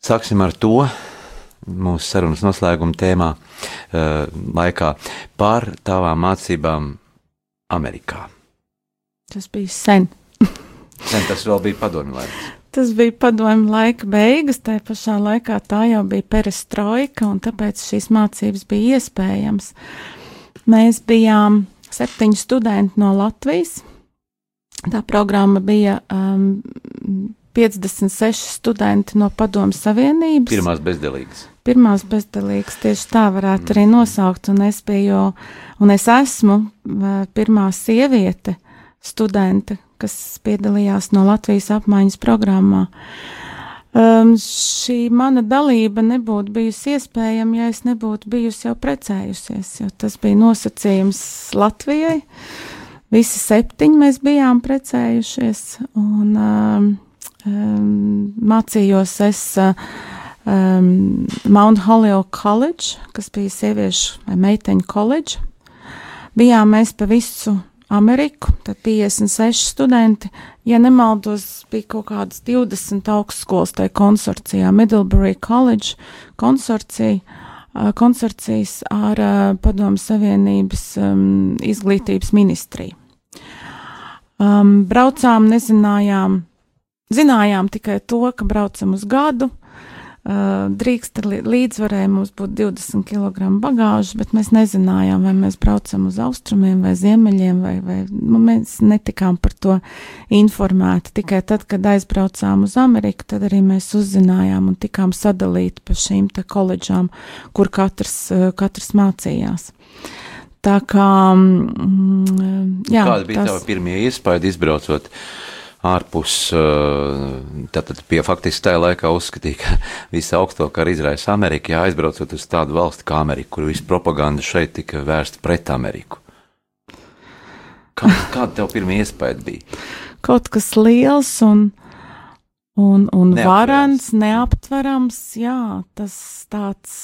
Sāksim ar to mūsu sarunas noslēguma tēmā uh, laikā par tavām mācībām Amerikā. Tas bija sen. Sen tas vēl bija padomju laiks. Tas bija padomju laika beigas, tā pašā laikā tā jau bija perestroika, un tāpēc šīs mācības bija iespējams. Mēs bijām septiņi studenti no Latvijas. Tā programma bija um, 56 studenti no Padomu Savienības. Pirmās bezdelīgas. Pirmās bezdelīgas, tieši tā varētu arī nosaukt, un es biju, un es esmu uh, pirmā sieviete studente, kas piedalījās no Latvijas apmaiņas programmā. Um, šī mana dalība nebūtu bijusi iespējama, ja es nebūtu bijusi jau precējusies, jo tas bija nosacījums Latvijai. Visi septiņi mēs bijām precējušies, un um, um, mācījos es uh, um, Mount Holyoke College, kas bija sieviešu vai meiteņu koledža. Bijām mēs pa visu Ameriku, tad 56 studenti. Ja nemaldos, bija kaut kādas 20 augstskolas tajā konsorcijā, Middlebury College konsorcija, konsorcijas ar Padomu Savienības um, izglītības ministriju. Um, braucām, nezinājām, zinājām tikai to, ka braucam uz gadu, drīkst līdzvarēja mums būt 20 kg bagāžas, bet mēs nezinājām, vai mēs braucam uz austrumiem vai ziemeļiem, vai, vai nu, mēs netikām par to informēti. Tikai tad, kad aizbraucām uz Ameriku, tad arī mēs uzzinājām un tikām sadalīti pa šīm te koledžām, kur katrs, uh, katrs mācījās. Tā kā, mm, jā. Kāda bija tas... tava pirmie iespēja izbraucot? Ārpus, tātad pie faktiski tajā laikā uzskatīja, ka visu augstāko arī izraisa Amerika, jā, aizbraucot uz tādu valsti kā Amerika, kur viss propaganda šeit tika vērsta pret Ameriku. Kā, kāda tev pirmie iespēja bija? Kaut kas liels un, un, un varants, neaptverams, jā, tas tāds,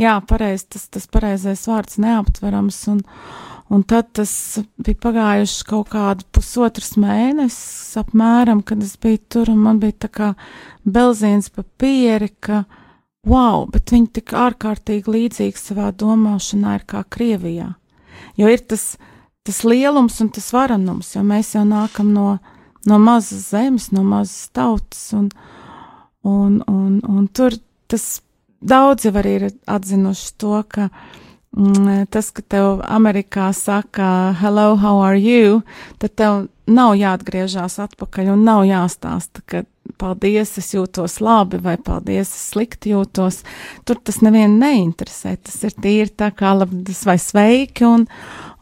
jā, pareiz, tas, tas pareizais vārds neaptverams un, Un tad tas bija pagājuši kaut kādu pusotras mēnesis apmēram, kad es biju tur, un man bija tā kā belzīns papīri, ka wow, bet viņi tik ārkārtīgi līdzīgi savā domāšanā ir kā Krievijā. Jo ir tas, tas lielums un tas varenums, jo mēs jau nākam no, no mazas zemes, no mazas tautas, un, un, un, un tur tas daudzi arī ir atzinuši to, ka tas, ka tev Amerikā saka, hello, how are you, tad tev nav jāatgriežas atpakaļ un nav jāstāsta, ka paldies, es jūtos labi vai paldies, es slikti jūtos. Tur tas nevienu neinteresē. Tas ir tīri tā kā labdis vai sveiki un,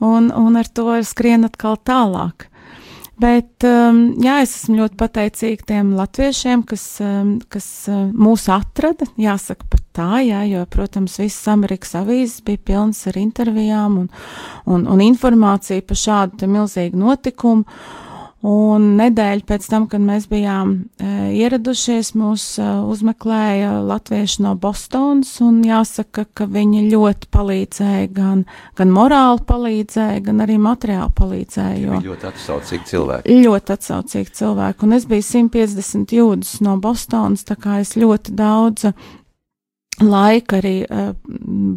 un, un ar to skrien atkal tālāk. Bet um, jā, es esmu ļoti pateicīga tiem latviešiem, kas, um, kas uh, mūs atrada. Jāsaka pat tā, jā, jo, protams, visas Amerikas avīzes bija pilnas ar intervijām un, un, un informāciju par šādu milzīgu notikumu. Un nedēļu pēc tam, kad mēs bijām e, ieradušies, mūs e, uzmeklēja latvieši no Bostonas, un jāsaka, ka viņi ļoti palīdzēja, gan, gan morāli palīdzēja, gan arī materiāli palīdzēja. Jo, ļoti atsaucīgi cilvēki. Ļoti atsaucīgi cilvēki, un es biju 150 jūdzes no Bostonas, tā kā es ļoti daudz laika arī uh,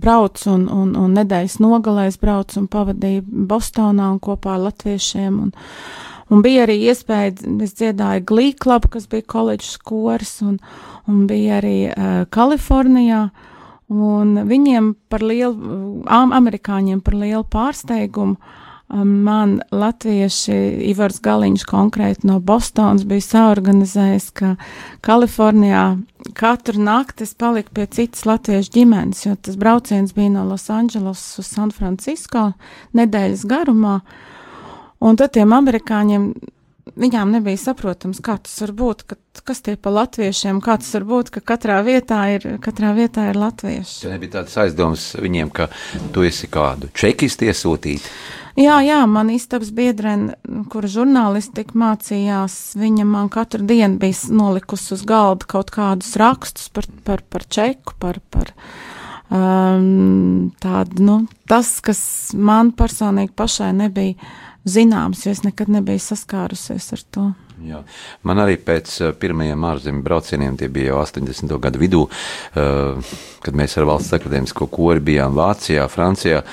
braucu un, un, un nedēļas nogalēs braucu un pavadīju Bostonā un kopā ar latviešiem. Un, Un bija arī iespēja, es dziedāju glīklabu, kas bija koledžas kors, un, un bija arī uh, Kalifornijā. Un viņiem par lielu, um, amerikāņiem par lielu pārsteigumu um, man latvieši Ivars Galiņš konkrēti no Bostonas bija saorganizējis, ka Kalifornijā katru nakti es paliku pie citas latviešu ģimenes, jo tas brauciens bija no Losandželos uz San Francisco nedēļas garumā. Uh, Un tad tiem amerikāņiem viņām nebija saprotams, kā tas var būt, ka, kas tie pa latviešiem, kā tas var būt, ka katrā vietā ir, katrā vietā ir latvieši. Tas nebija tāds aizdoms viņiem, ka tu esi kādu čekistu iesūtīt. Jā, jā, man istabas biedrene, kura žurnālistika mācījās, viņa man katru dienu bija nolikusi uz galda kaut kādus rakstus par, par, par čeku, par, par, um, tāda, nu, tas, kas man personīgi pašai nebija zināms, jo es nekad nebiju saskārusies ar to. Jā. Man arī pēc uh, pirmajiem ārzemju braucieniem, tie bija jau 80. gadu vidū, uh, kad mēs ar valsts akadēmisko kori bijām Vācijā, Francijā.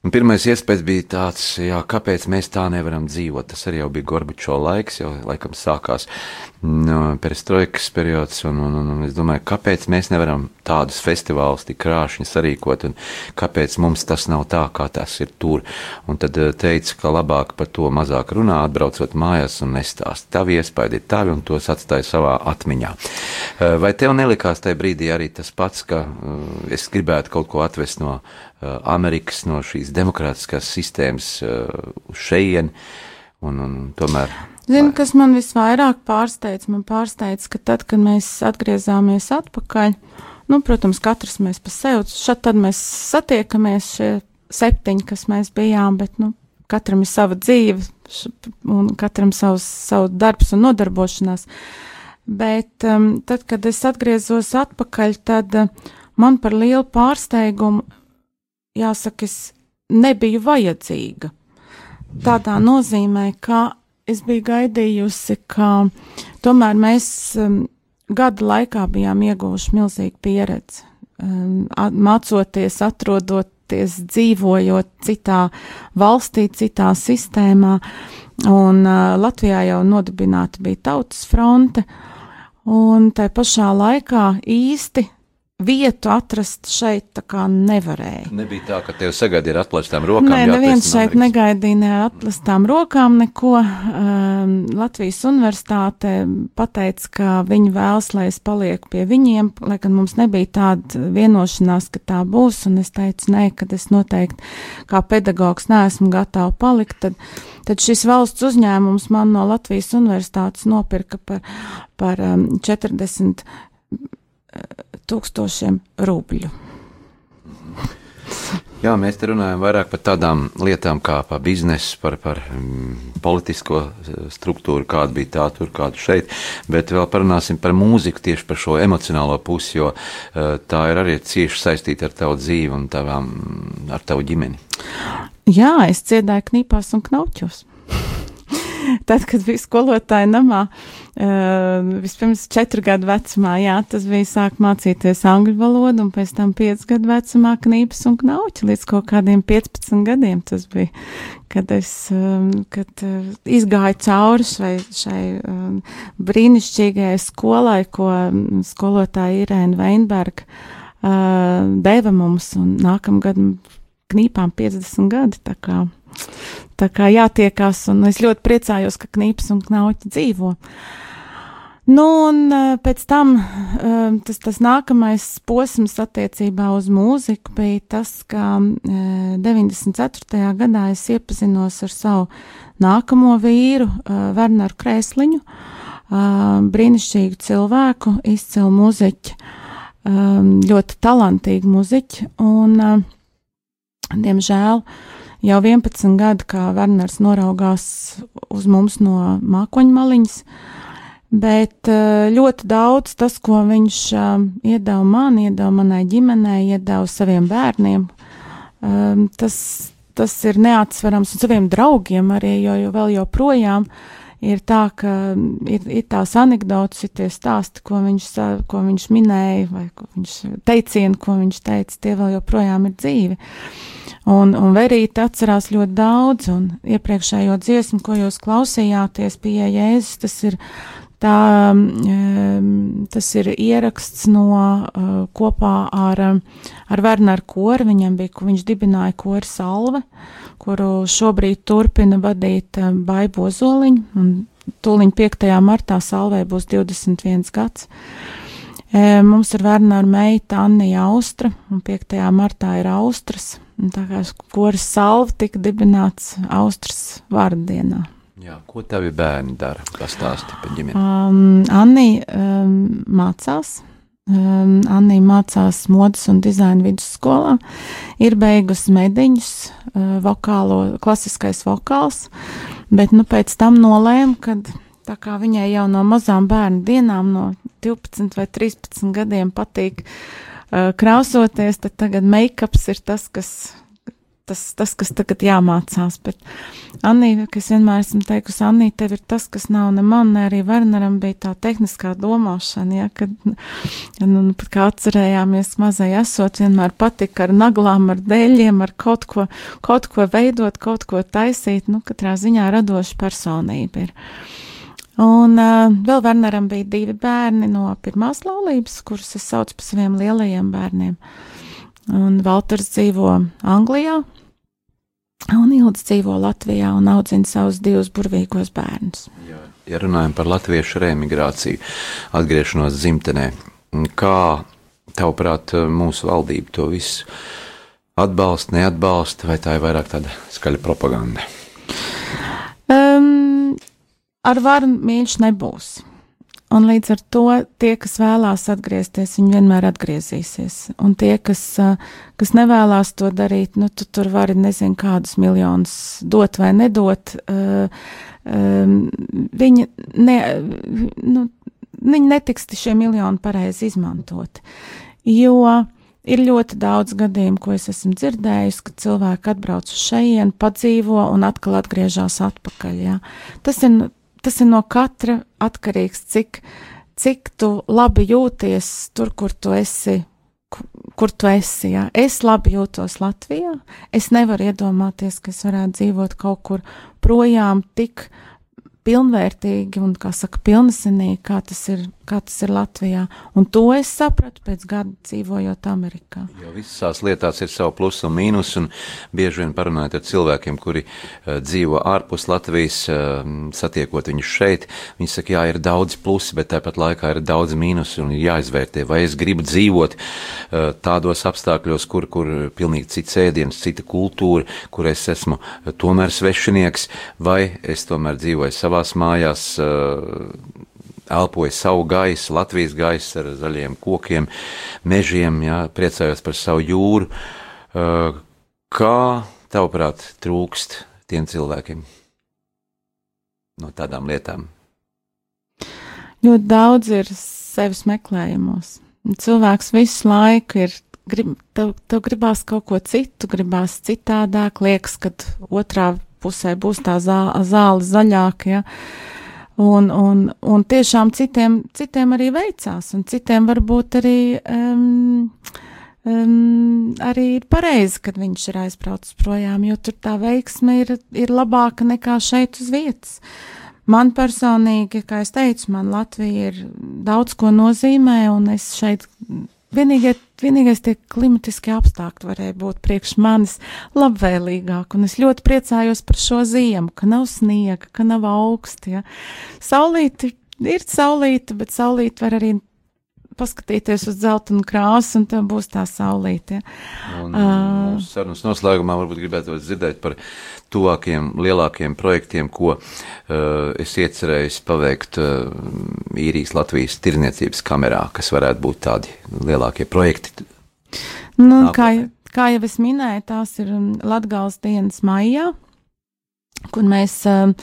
Un pirmais iespējas bija tāds, jā, kāpēc mēs tā nevaram dzīvot. Tas arī bija Gorbačo laiks, jau laikam sākās no, perestroikas periods, un, un, un, un es domāju, kāpēc mēs nevaram tādus festivālus tik krāšņi sarīkot, un kāpēc mums tas nav tā, kā tas ir tur. Un tad eh, teica, ka labāk par to mazāk runā, atbraucot mājās un nestāst. Tavi iespaidi ir tavi, un tos atstāja savā atmiņā. Eh, vai tev nelikās tajā brīdī arī tas pats, ka uh, es gribētu kaut ko atvest no Amerikas, no šīs demokrātiskās sistēmas uz šejieni. Un, un tomēr. Zinu, kas man visvairāk pārsteidz, man pārsteidz, ka tad, kad mēs atgriezāmies atpakaļ, nu, protams, katrs mēs pa sevi, šad tad mēs satiekamies šie septiņi, kas mēs bijām, bet, nu, katram ir sava dzīve un katram savs, savu darbs un nodarbošanās. Bet um, tad, kad es atgriezos atpakaļ, tad uh, man par lielu pārsteigumu jāsaka, es nebiju vajadzīga. Tādā nozīmē, ka es biju gaidījusi, ka tomēr mēs um, gada laikā bijām ieguvuši milzīgu pieredzi, um, mācoties, atrodoties, dzīvojot citā valstī, citā sistēmā. Un uh, Latvijā jau nodibināta bija tautas fronte, un tai pašā laikā īsti vietu atrast šeit tā kā nevarēja. Nebija tā, ka tev sagaidīja ar atplestām rokām. Nē, neviens šeit negaidīja ne ar atplestām rokām neko. Um, Latvijas universitāte pateica, ka viņi vēlas, lai es palieku pie viņiem, lai gan mums nebija tāda vienošanās, ka tā būs, un es teicu, nē, kad es noteikti kā pedagogs neesmu gatava palikt, tad, tad šis valsts uzņēmums man no Latvijas universitātes nopirka par, par um, 40 tūkstošiem rubļu. Jā, mēs te runājam vairāk par tādām lietām kā par biznesu, par, par mm, politisko eh, struktūru, kāda bija tā tur, kāda šeit, bet vēl parunāsim par mūziku tieši par šo emocionālo pusi, jo uh, tā ir arī cieši saistīta ar tavu dzīvi un tavām, ar tavu ģimeni. Jā, es dziedāju knīpās un knauķos. Tad, kad bija skolotāja namā, uh, vispirms četru gadu vecumā, jā, tas bija sāk mācīties angļu valodu, un pēc tam piecu gadu vecumā knīpes un knauķi līdz kaut kādiem 15 gadiem. Tas bija, kad es um, kad, uh, izgāju cauri šai, šai um, brīnišķīgajai skolai, ko skolotāja Irēna Veinberga deva mums, un nākamgad knīpām 50 gadi. Tā kā Tā kā jātiekās, un es ļoti priecājos, ka knips un knauķi dzīvo. Nu, un eh, pēc tam eh, tas, tas nākamais posms attiecībā uz mūziku bija tas, ka 94. Eh, gadā es iepazinos ar savu nākamo vīru, Werneru Krēsliņu, brīnišķīgu cilvēku, izcilu muzeķi, ļoti talantīgu muzeķi, un, diemžēl, jau 11 gadi, kā Werners noraugās uz mums no mākoņu maliņas, bet eh, ļoti daudz tas, ko viņš eh, iedeva man, iedeva manai ģimenei, iedeva saviem bērniem, eh, tas, tas ir neatsverams un saviem draugiem arī, jo, jo vēl joprojām ir tā, ka ir, ir tās anekdotas, ir tie stāsti, ko viņš, ko viņš minēja, vai ko viņš teicieni, ko viņš teica, tie vēl joprojām ir dzīvi. Un, un Verīte atcerās ļoti daudz, un iepriekšējo dziesmu, ko jūs klausījāties pie Jēzus, tas ir, tā, um, tas ir ieraksts no uh, kopā ar, ar Werneru Koru, viņam bija, viņš dibināja Koru Salve, kuru šobrīd turpina vadīt uh, Baibo Zoliņu, un tūliņ 5. martā Salvē būs 21 gads. E, mums ir Wernera meita Anna Austra, un 5. martā ir Austras Tā kā koris salva tika dibināts Austrijas vārdienā. Jā, ko tavi bērni dara? Pastāsti par ģimeni. Um, Anni um, mācās. Um, Anni mācās modes un dizaina vidusskolā, ir beigusi mediņus, uh, vokālo, klasiskais vokāls, bet nu pēc tam nolēma, ka tā kā viņai jau no mazām bērnu dienām, no 12 vai 13 gadiem patīk uh, krāsoties, tad tagad make-ups ir tas, kas tas, tas, kas tagad jāmācās. Bet Anī, kas vienmēr esmu teikusi, Anī, tev ir tas, kas nav ne man, ne arī Werneram bija tā tehniskā domāšana, ja, kad, nu, nu pat kā atcerējāmies mazai esot, vienmēr patika ar naglām, ar dēļiem, ar kaut ko, kaut ko veidot, kaut ko taisīt, nu, katrā ziņā radoša personība ir. Un uh, vēl Werneram bija divi bērni no pirmās laulības, kurus es saucu par saviem lielajiem bērniem. Un Valters dzīvo Anglijā, Un Ilds dzīvo Latvijā un audzina savus divus burvīgos bērnus. Jā, ja runājam par latviešu reemigrāciju, atgriešanos dzimtenē, kā tavuprāt mūsu valdība to visu atbalsta, neatbalsta, vai tā ir vairāk tāda skaļa propaganda? Um, ar varu mīļš nebūs. Un līdz ar to tie, kas vēlās atgriezties, viņi vienmēr atgriezīsies. Un tie, kas, kas nevēlas to darīt, nu, tu tur vari nezinu kādus miljonus dot vai nedot. Viņi, ne, nu, viņi netiks šie miljoni pareizi izmantot. Jo ir ļoti daudz gadījumu, ko es esmu dzirdējusi, ka cilvēki atbrauc uz šejienu, padzīvo un atkal atgriežas atpakaļ. Ja. Tas ir tas ir no katra atkarīgs, cik, cik tu labi jūties tur, kur tu esi. Kur tu esi? Jā. Es labi jūtos Latvijā. Es nevaru iedomāties, ka es varētu dzīvot kaut kur projām tik pilnvērtīgi un, kā saka, pilnesenīgi, kā tas ir kā tas ir Latvijā. Un to es sapratu pēc gada dzīvojot Amerikā. Jo visās lietās ir savu plusu un mīnus, un bieži vien parunājot ar cilvēkiem, kuri uh, dzīvo ārpus Latvijas, uh, satiekot viņus šeit, viņi saka, jā, ir daudz plusi, bet tāpat laikā ir daudz mīnus, un ir jāizvērtē, vai es gribu dzīvot uh, tādos apstākļos, kur, kur pilnīgi cits ēdiens, cita kultūra, kur es esmu tomēr svešinieks, vai es tomēr dzīvoju savās mājās, uh, elpoju savu gaisu, Latvijas gaisu ar zaļiem kokiem, mežiem, jā, priecājos par savu jūru. Uh, kā tavuprāt trūkst tiem cilvēkiem no tādām lietām? Ļoti daudz ir sevis meklējumos. Cilvēks visu laiku ir grib, tev, tev gribās kaut ko citu, gribās citādāk, liekas, ka otrā pusē būs tā zāle zaļāka. Ja? Un, un, un tiešām citiem, citiem arī veicās, un citiem varbūt arī, um, um, arī ir pareizi, kad viņš ir aizbraucis projām, jo tur tā veiksme ir, ir labāka nekā šeit uz vietas. Man personīgi, kā es teicu, man Latvija ir daudz ko nozīmē, un es šeit Vienīgie, vienīgais tie klimatiskie apstākļi varēja būt priekš manis labvēlīgāk, un es ļoti priecājos par šo ziemu, ka nav sniega, ka nav augsti. Ja. Saulīti ir saulīta, bet saulīti var arī paskatīties uz dzeltenu krāsu, un tam būs tā saulīte. Ja. Un, uh, sarunas noslēgumā varbūt gribētu dzirdēt par tuvākiem, lielākiem projektiem, ko uh, es iecerēju paveikt uh, īrijas Latvijas tirniecības kamerā, kas varētu būt tādi lielākie projekti. Nu, kā, kā jau es minēju, tās ir um, Latgals dienas maijā, kur mēs um,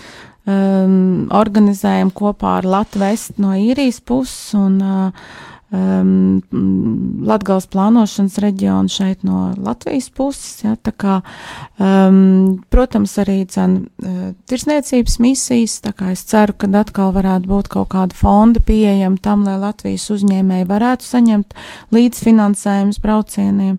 um, organizējam kopā ar Latviju no īrijas puses un uh, um, Latgales plānošanas reģionu šeit no Latvijas puses. Ja, kā, um, protams, arī cen, uh, tirsniecības misijas, es ceru, ka atkal varētu būt kaut kāda fonda pieejama tam, lai Latvijas uzņēmēji varētu saņemt līdzfinansējumus braucieniem.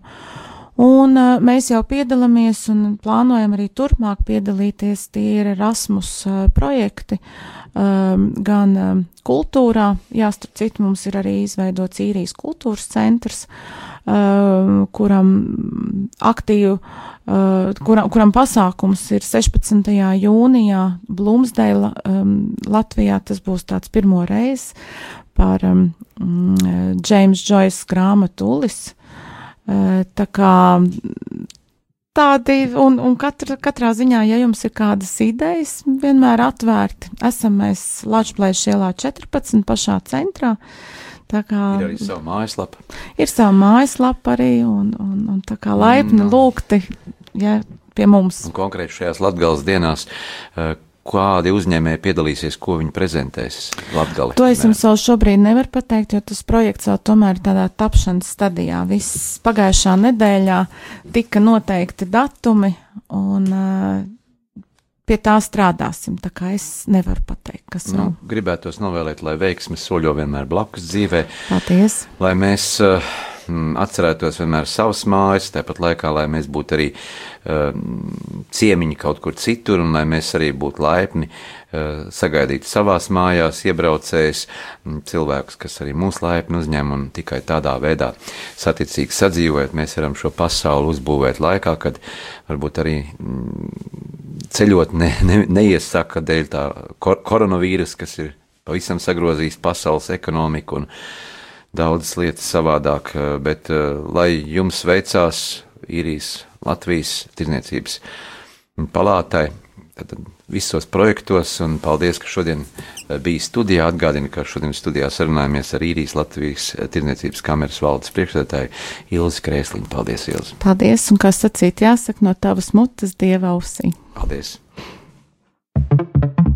Un uh, mēs jau piedalāmies un plānojam arī turpmāk piedalīties. Tie ir Erasmus uh, projekti, um, gan um, kultūrā. Jā, starp citu, mums ir arī izveidots īrijas kultūras centrs, uh, kuram aktīvu, uh, kuram, kuram pasākums ir 16. jūnijā Blūmsdeila um, Latvijā. Tas būs tāds pirmo reizi par um, James Joyce grāmatu Ulis. Tā kā tādi, un, un katra, katrā ziņā, ja jums ir kādas idejas, vienmēr atvērti. Esam mēs Latvijas ielā 14 pašā centrā. Tā kā ir arī sava mājaslapa. Ir sava mājaslapa arī, un, un, un tā kā laipni mm. lūgti, ja, pie mums. Un konkrēti šajās Latgales dienās, uh, kādi uzņēmēji piedalīsies, ko viņi prezentēs Latgali? To es jums vēl šobrīd nevaru pateikt, jo tas projekts vēl tomēr ir tādā tapšanas stadijā. Viss pagājušā nedēļā tika noteikti datumi un uh, pie tā strādāsim. Tā kā es nevaru pateikt, kas Nu, vēl. gribētos novēlēt, lai veiksmes soļo vienmēr blakus dzīvē, Paldies! lai mēs uh, atcerētos vienmēr savas mājas, tāpat laikā, lai mēs būtu arī uh, ciemiņi kaut kur citur, un lai mēs arī būtu laipni uh, sagaidīt savās mājās iebraucējus, mm, cilvēkus, kas arī mūs laipni uzņem, un tikai tādā veidā saticīgi sadzīvojot, mēs varam šo pasauli uzbūvēt laikā, kad varbūt arī mm, ceļot ne, ne, neiesaka dēļ tā kor koronavīrusa, kas ir pavisam sagrozījis pasaules ekonomiku un daudzas lietas savādāk, eh, bet eh, lai jums veicās īrijas Latvijas tirniecības palātai, tad visos projektos, un paldies, ka šodien eh, bija studijā. Atgādinu, ka šodien studijā sarunājamies ar īrijas Latvijas tirniecības kameras valdes priekšsēdētāju Ilzi Krēsliņu. Paldies, Ilzi! Paldies! Un kā sacīt, jāsaka no tavas mutes dieva ausī. Paldies!